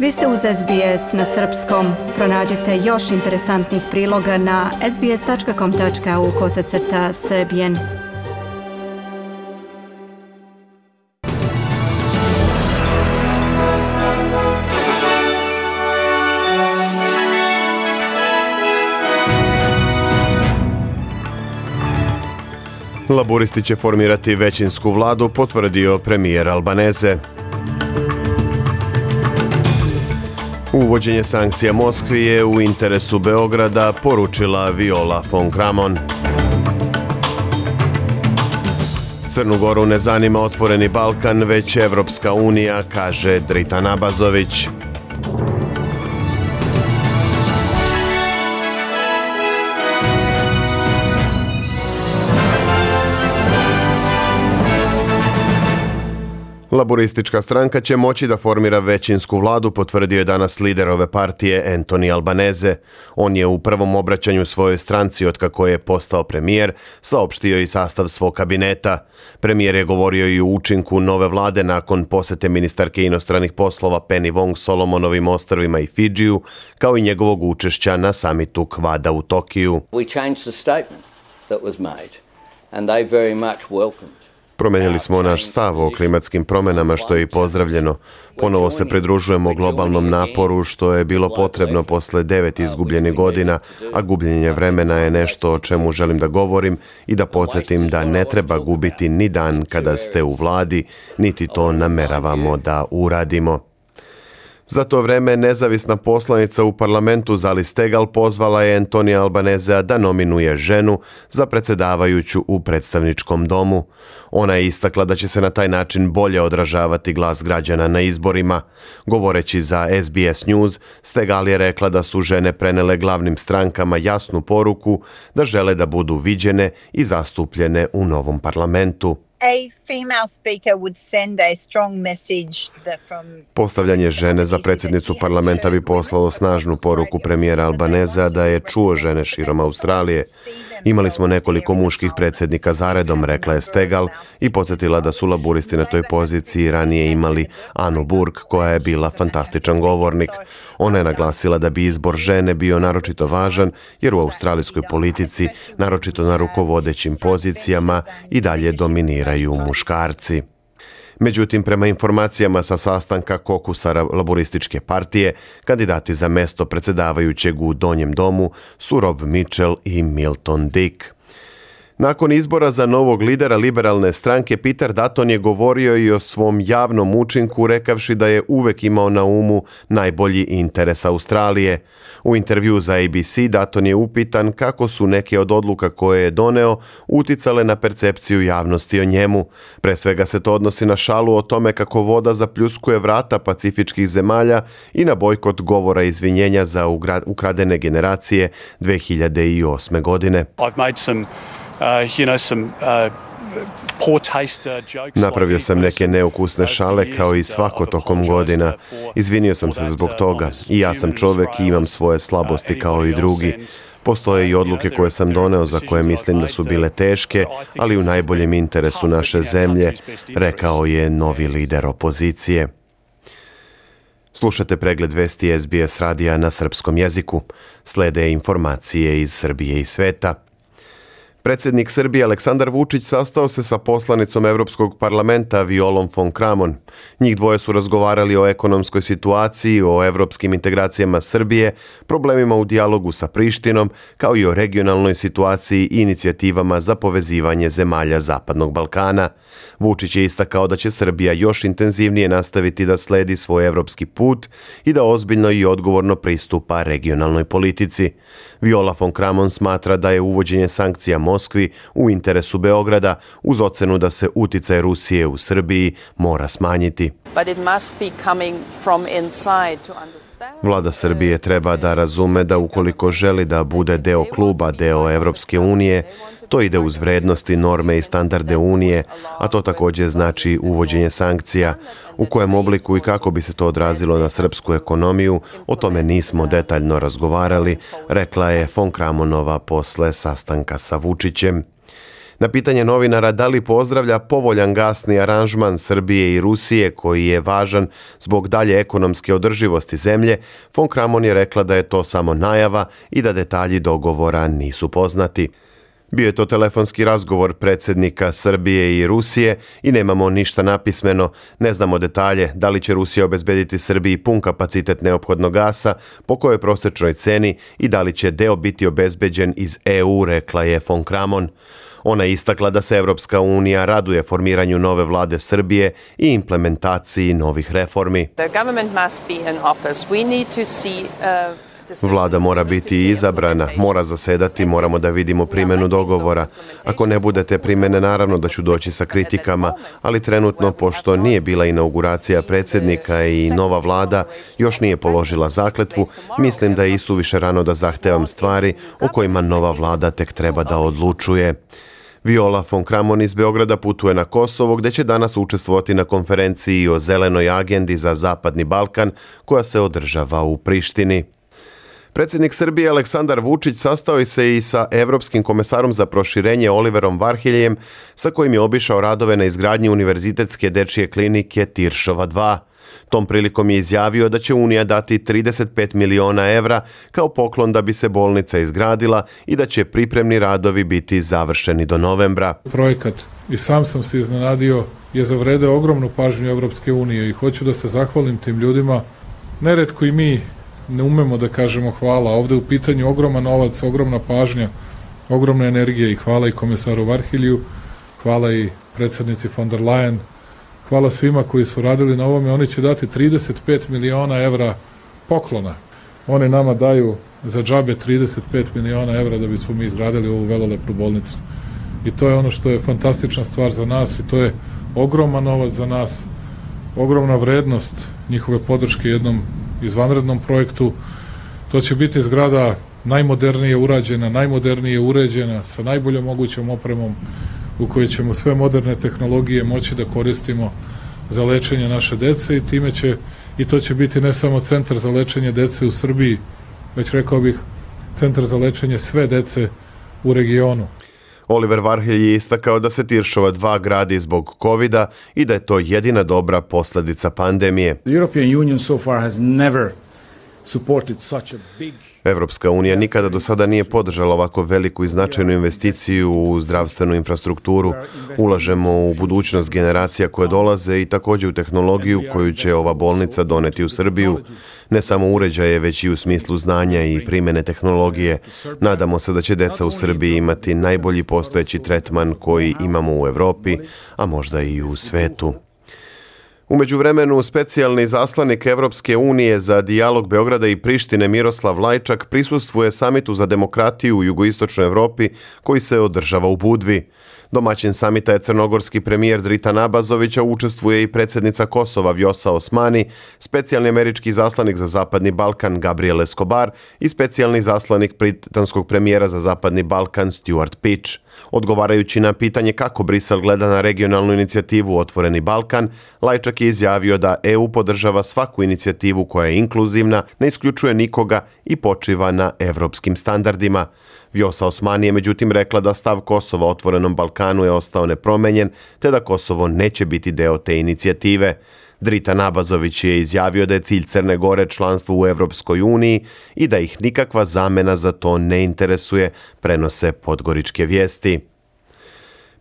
Vi ste uz SBS na srpskom. Pronađite još interesantnih priloga na sbs.com.au kosacrta srbijen. Laburisti će formirati većinsku vladu, potvrdio premijer Albaneze. Uvođenje sankcija Moskvi je u interesu Beograda, poručila Viola von Kramon. Crnu Goru ne zanima otvoreni Balkan, već Evropska unija, kaže Dritan Abazović. Laboristička stranka će moći da formira većinsku vladu, potvrdio je danas lider ove partije Antoni Albaneze. On je u prvom obraćanju svojoj stranci od kako je postao premijer, saopštio i sastav svog kabineta. Premijer je govorio i o učinku nove vlade nakon posete ministarke inostranih poslova Penny Wong Solomonovim ostrovima i Fidžiju, kao i njegovog učešća na samitu Kvada u Tokiju. We changed the statement that was made and they very much welcomed Promenili smo naš stav o klimatskim promenama što je i pozdravljeno. Ponovo se pridružujemo globalnom naporu što je bilo potrebno posle devet izgubljenih godina, a gubljenje vremena je nešto o čemu želim da govorim i da podsjetim da ne treba gubiti ni dan kada ste u vladi, niti to nameravamo da uradimo. Za to vreme nezavisna poslanica u parlamentu Zali Stegal pozvala je Antonija Albanezea da nominuje ženu za predsedavajuću u predstavničkom domu. Ona je istakla da će se na taj način bolje odražavati glas građana na izborima. Govoreći za SBS News, Stegal je rekla da su žene prenele glavnim strankama jasnu poruku da žele da budu viđene i zastupljene u novom parlamentu. Postavljanje žene za predsjednicu parlamenta bi poslalo snažnu poruku premijera Albaneza da je čuo žene širom Australije. Imali smo nekoliko muških predsjednika zaredom, rekla je Stegal i podsjetila da su laburisti na toj poziciji ranije imali Anu Burg koja je bila fantastičan govornik. Ona je naglasila da bi izbor žene bio naročito važan jer u australijskoj politici, naročito na rukovodećim pozicijama i dalje dominiraju muškarci. Međutim, prema informacijama sa sastanka kokusa laborističke partije, kandidati za mesto predsjedavajućeg u Donjem domu su Rob Mitchell i Milton Dick. Nakon izbora za novog lidera liberalne stranke Peter Dutton je govorio i o svom javnom učinku rekavši da je uvek imao na umu najbolji interes Australije. U intervju za ABC Dutton je upitan kako su neke od odluka koje je doneo uticale na percepciju javnosti o njemu. Pre svega se to odnosi na šalu o tome kako voda zapljuskuje vrata pacifičkih zemalja i na bojkot govora izvinjenja za ukradene generacije 2008. godine. I've made some Uh, uh, Napravio sam neke neukusne šale kao i svako tokom godina. Izvinio sam se zbog toga. I ja sam čovek i imam svoje slabosti kao i drugi. Postoje i odluke koje sam doneo za koje mislim da su bile teške, ali u najboljem interesu naše zemlje, rekao je novi lider opozicije. Slušate pregled vesti SBS radija na srpskom jeziku. Slede informacije iz Srbije i sveta. Predsjednik Srbije Aleksandar Vučić sastao se sa poslanicom Europskog parlamenta Violom von Kramon. Njih dvoje su razgovarali o ekonomskoj situaciji, o evropskim integracijama Srbije, problemima u dijalogu sa Prištinom, kao i o regionalnoj situaciji i inicijativama za povezivanje zemalja Zapadnog Balkana. Vučić je istakao da će Srbija još intenzivnije nastaviti da sledi svoj evropski put i da ozbiljno i odgovorno pristupa regionalnoj politici. Viola von Kramon smatra da je uvođenje sankcija Moskvi u interesu Beograda uz ocenu da se uticaj Rusije u Srbiji mora smanjiti. Vlada Srbije treba da razume da ukoliko želi da bude deo kluba, deo Evropske unije, to ide uz vrednosti, norme i standarde Unije, a to također znači uvođenje sankcija. U kojem obliku i kako bi se to odrazilo na srpsku ekonomiju, o tome nismo detaljno razgovarali, rekla je von Kramonova posle sastanka sa Vučićem. Na pitanje novinara da li pozdravlja povoljan gasni aranžman Srbije i Rusije koji je važan zbog dalje ekonomske održivosti zemlje, von Kramon je rekla da je to samo najava i da detalji dogovora nisu poznati. Bio je to telefonski razgovor predsjednika Srbije i Rusije i nemamo ništa napismeno, ne znamo detalje da li će Rusija obezbediti Srbiji pun kapacitet neophodnog gasa, po kojoj prosečnoj ceni i da li će deo biti obezbeđen iz EU, rekla je von Kramon. Ona je istakla da se Evropska unija raduje formiranju nove vlade Srbije i implementaciji novih reformi. Vlada mora biti izabrana, mora zasedati, moramo da vidimo primjenu dogovora. Ako ne budete primjene, naravno da ću doći sa kritikama, ali trenutno, pošto nije bila inauguracija predsjednika i nova vlada još nije položila zakletvu, mislim da je isuviše rano da zahtevam stvari o kojima nova vlada tek treba da odlučuje. Viola von Kramon iz Beograda putuje na Kosovo gdje će danas učestvovati na konferenciji o zelenoj agendi za Zapadni Balkan koja se održava u Prištini. Predsjednik Srbije Aleksandar Vučić sastao se i sa Europskim komesarom za proširenje Oliverom Varhiljem, sa kojim je obišao radove na izgradnji Univerzitetske dečije klinike Tiršova 2. Tom prilikom je izjavio da će Unija dati 35 miliona evra kao poklon da bi se bolnica izgradila i da će pripremni radovi biti završeni do novembra. Projekat i sam sam se iznenadio je zavredeo ogromnu pažnju Evropske unije i hoću da se zahvalim tim ljudima. Neretko i mi ne umemo da kažemo hvala. Ovde u pitanju ogroman novac, ogromna pažnja, ogromna energija i hvala i komisaru Varhiliju, hvala i predsednici von der Leyen, hvala svima koji su radili na ovome. Oni će dati 35 miliona evra poklona. Oni nama daju za džabe 35 miliona evra da bismo mi izgradili ovu velelepnu bolnicu. I to je ono što je fantastična stvar za nas i to je ogroman novac za nas, ogromna vrednost njihove podrške jednom izvanrednom projektu. To će biti zgrada najmodernije urađena, najmodernije uređena, sa najboljom mogućom opremom u kojoj ćemo sve moderne tehnologije moći da koristimo za lečenje naše dece i time će i to će biti ne samo centar za lečenje dece u Srbiji, već rekao bih centar za lečenje sve dece u regionu. Oliver Varhelj je istakao da se Tiršova 2 gradi zbog covid i da je to jedina dobra posljedica pandemije. The European Union so far has never Evropska unija nikada do sada nije podržala ovako veliku i značajnu investiciju u zdravstvenu infrastrukturu. Ulažemo u budućnost generacija koje dolaze i također u tehnologiju koju će ova bolnica doneti u Srbiju. Ne samo uređaje, već i u smislu znanja i primjene tehnologije. Nadamo se da će deca u Srbiji imati najbolji postojeći tretman koji imamo u Europi, a možda i u svetu. U međuvremenu specijalni zaslanik Evropske unije za dijalog Beograda i Prištine Miroslav Lajčak prisustvuje samitu za demokratiju u jugoistočnoj Evropi koji se održava u Budvi. Domaćin samita je crnogorski premijer Drita Nabazovića, učestvuje i predsjednica Kosova Vjosa Osmani, specijalni američki zaslanik za Zapadni Balkan Gabriel Escobar i specijalni zaslanik britanskog premijera za Zapadni Balkan Stuart Pitch. Odgovarajući na pitanje kako Brisel gleda na regionalnu inicijativu Otvoreni Balkan, Lajčak je izjavio da EU podržava svaku inicijativu koja je inkluzivna, ne isključuje nikoga i počiva na evropskim standardima. Vjosa Osmani je međutim rekla da stav Kosova otvorenom Balkanu je ostao nepromenjen, te da Kosovo neće biti deo te inicijative. Drita Nabazović je izjavio da je cilj Crne Gore članstvo u Evropskoj uniji i da ih nikakva zamena za to ne interesuje, prenose podgoričke vijesti.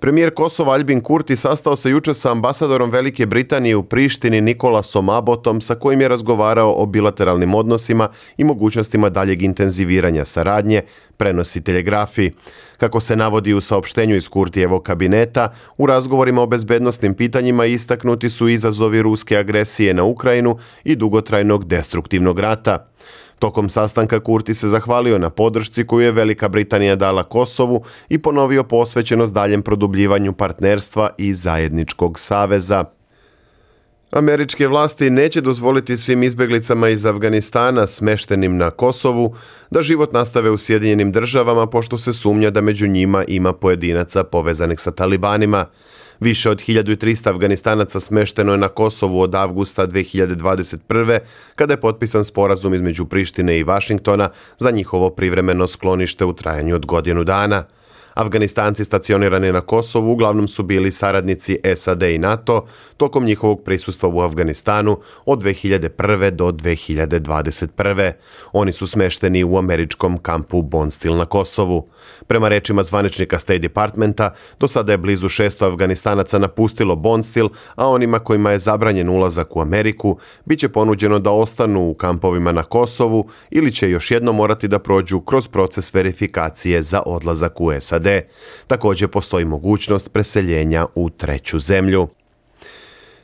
Premijer Kosova Albin Kurti sastao se juče sa ambasadorom Velike Britanije u Prištini Nikolasom Abotom sa kojim je razgovarao o bilateralnim odnosima i mogućnostima daljeg intenziviranja saradnje, prenosi telegrafi. Kako se navodi u saopštenju iz Kurtijevog kabineta, u razgovorima o bezbednostnim pitanjima istaknuti su izazovi ruske agresije na Ukrajinu i dugotrajnog destruktivnog rata. Tokom sastanka Kurti se zahvalio na podršci koju je Velika Britanija dala Kosovu i ponovio posvećenost daljem produbljivanju partnerstva i zajedničkog saveza. Američke vlasti neće dozvoliti svim izbeglicama iz Afganistana smeštenim na Kosovu da život nastave u Sjedinjenim državama pošto se sumnja da među njima ima pojedinaca povezanih sa talibanima. Više od 1300 Afganistanaca smešteno je na Kosovu od avgusta 2021. kada je potpisan sporazum između Prištine i Vašingtona za njihovo privremeno sklonište u trajanju od godinu dana. Afganistanci stacionirani na Kosovu uglavnom su bili saradnici SAD i NATO tokom njihovog prisustva u Afganistanu od 2001. do 2021. Oni su smešteni u američkom kampu Bonstil na Kosovu. Prema rečima zvaničnika State Departmenta, do sada je blizu 600 Afganistanaca napustilo Bonstil, a onima kojima je zabranjen ulazak u Ameriku biće ponuđeno da ostanu u kampovima na Kosovu ili će još jedno morati da prođu kroz proces verifikacije za odlazak u SAD. Također postoji mogućnost preseljenja u treću zemlju.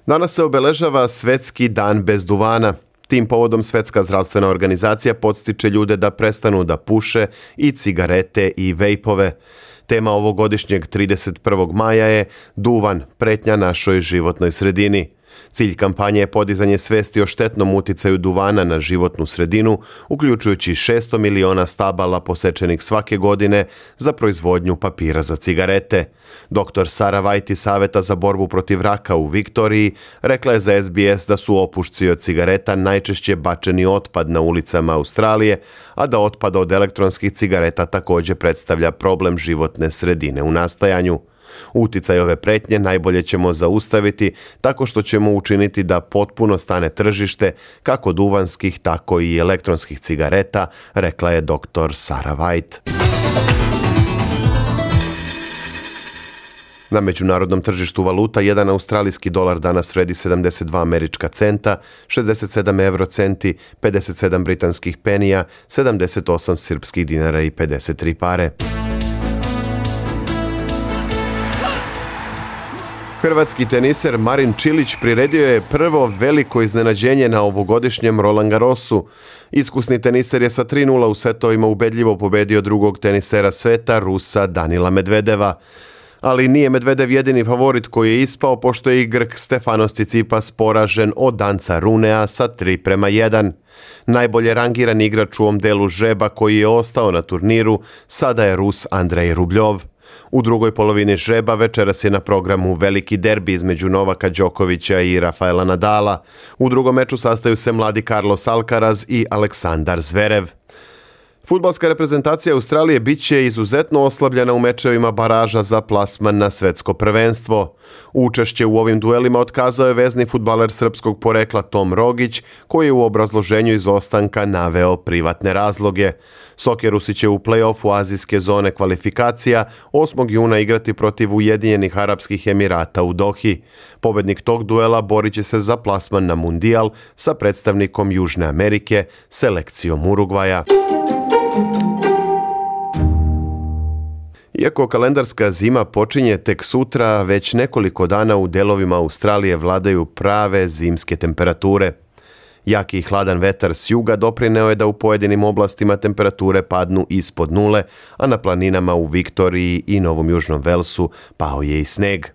Danas se obeležava Svetski dan bez duvana. Tim povodom Svetska zdravstvena organizacija podstiče ljude da prestanu da puše i cigarete i vejpove. Tema ovogodišnjeg 31. maja je Duvan, pretnja našoj životnoj sredini. Cilj kampanje je podizanje svesti o štetnom uticaju duvana na životnu sredinu, uključujući 600 miliona stabala posečenih svake godine za proizvodnju papira za cigarete. Dr. Sara Vajti Saveta za borbu protiv raka u Viktoriji rekla je za SBS da su opušci od cigareta najčešće bačeni otpad na ulicama Australije, a da otpad od elektronskih cigareta također predstavlja problem životne sredine u nastajanju. Uticaj ove pretnje najbolje ćemo zaustaviti tako što ćemo učiniti da potpuno stane tržište kako duvanskih, tako i elektronskih cigareta, rekla je dr. Sara White. Na međunarodnom tržištu valuta jedan australijski dolar danas vredi 72 američka centa, 67 eurocenti, 57 britanskih penija, 78 srpskih dinara i 53 pare. Hrvatski teniser Marin Čilić priredio je prvo veliko iznenađenje na ovogodišnjem Roland Garrosu. Iskusni teniser je sa 3-0 u setovima ubedljivo pobedio drugog tenisera sveta, Rusa Danila Medvedeva. Ali nije Medvedev jedini favorit koji je ispao, pošto je i Grk Stefanos Cicipas poražen od danca Runea sa 3 prema 1. Najbolje rangiran igrač u ovom delu žeba koji je ostao na turniru, sada je Rus Andrej Rubljov. U drugoj polovini žreba večeras je na programu veliki derbi između Novaka Đokovića i Rafaela Nadala. U drugom meču sastaju se mladi Carlos Alcaraz i Aleksandar Zverev. Futbalska reprezentacija Australije bit će izuzetno oslabljena u mečevima baraža za plasman na svetsko prvenstvo. Učešće u ovim duelima otkazao je vezni futbaler srpskog porekla Tom Rogić, koji je u obrazloženju izostanka naveo privatne razloge. Sokerusi će u play-offu azijske zone kvalifikacija 8. juna igrati protiv Ujedinjenih Arapskih Emirata u Dohi. Pobednik tog duela borit će se za plasman na mundijal sa predstavnikom Južne Amerike, selekcijom Urugvaja. Iako kalendarska zima počinje tek sutra, već nekoliko dana u delovima Australije vladaju prave zimske temperature. Jaki i hladan vetar s juga doprineo je da u pojedinim oblastima temperature padnu ispod nule, a na planinama u Viktoriji i Novom Južnom Velsu pao je i sneg.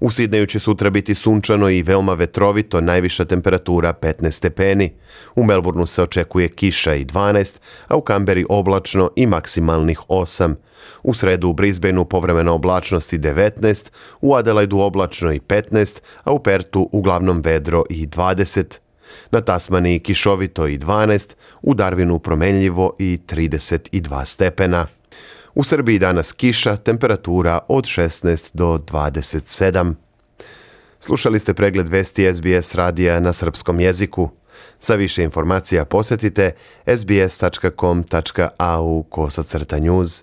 U Sidneju će sutra biti sunčano i veoma vetrovito, najviša temperatura 15 stepeni. U Melbourneu se očekuje kiša i 12, a u Kamberi oblačno i maksimalnih 8. U sredu u Brisbaneu povremeno oblačnosti 19, u Adelaidu oblačno i 15, a u Pertu uglavnom vedro i 20. Na Tasmaniji kišovito i 12, u Darwinu promenljivo i 32 stepena. U Srbiji danas kiša, temperatura od 16 do 27. Slušali ste pregled vesti SBS radija na srpskom jeziku. Za više informacija posjetite sbs.com.au kosacrta news.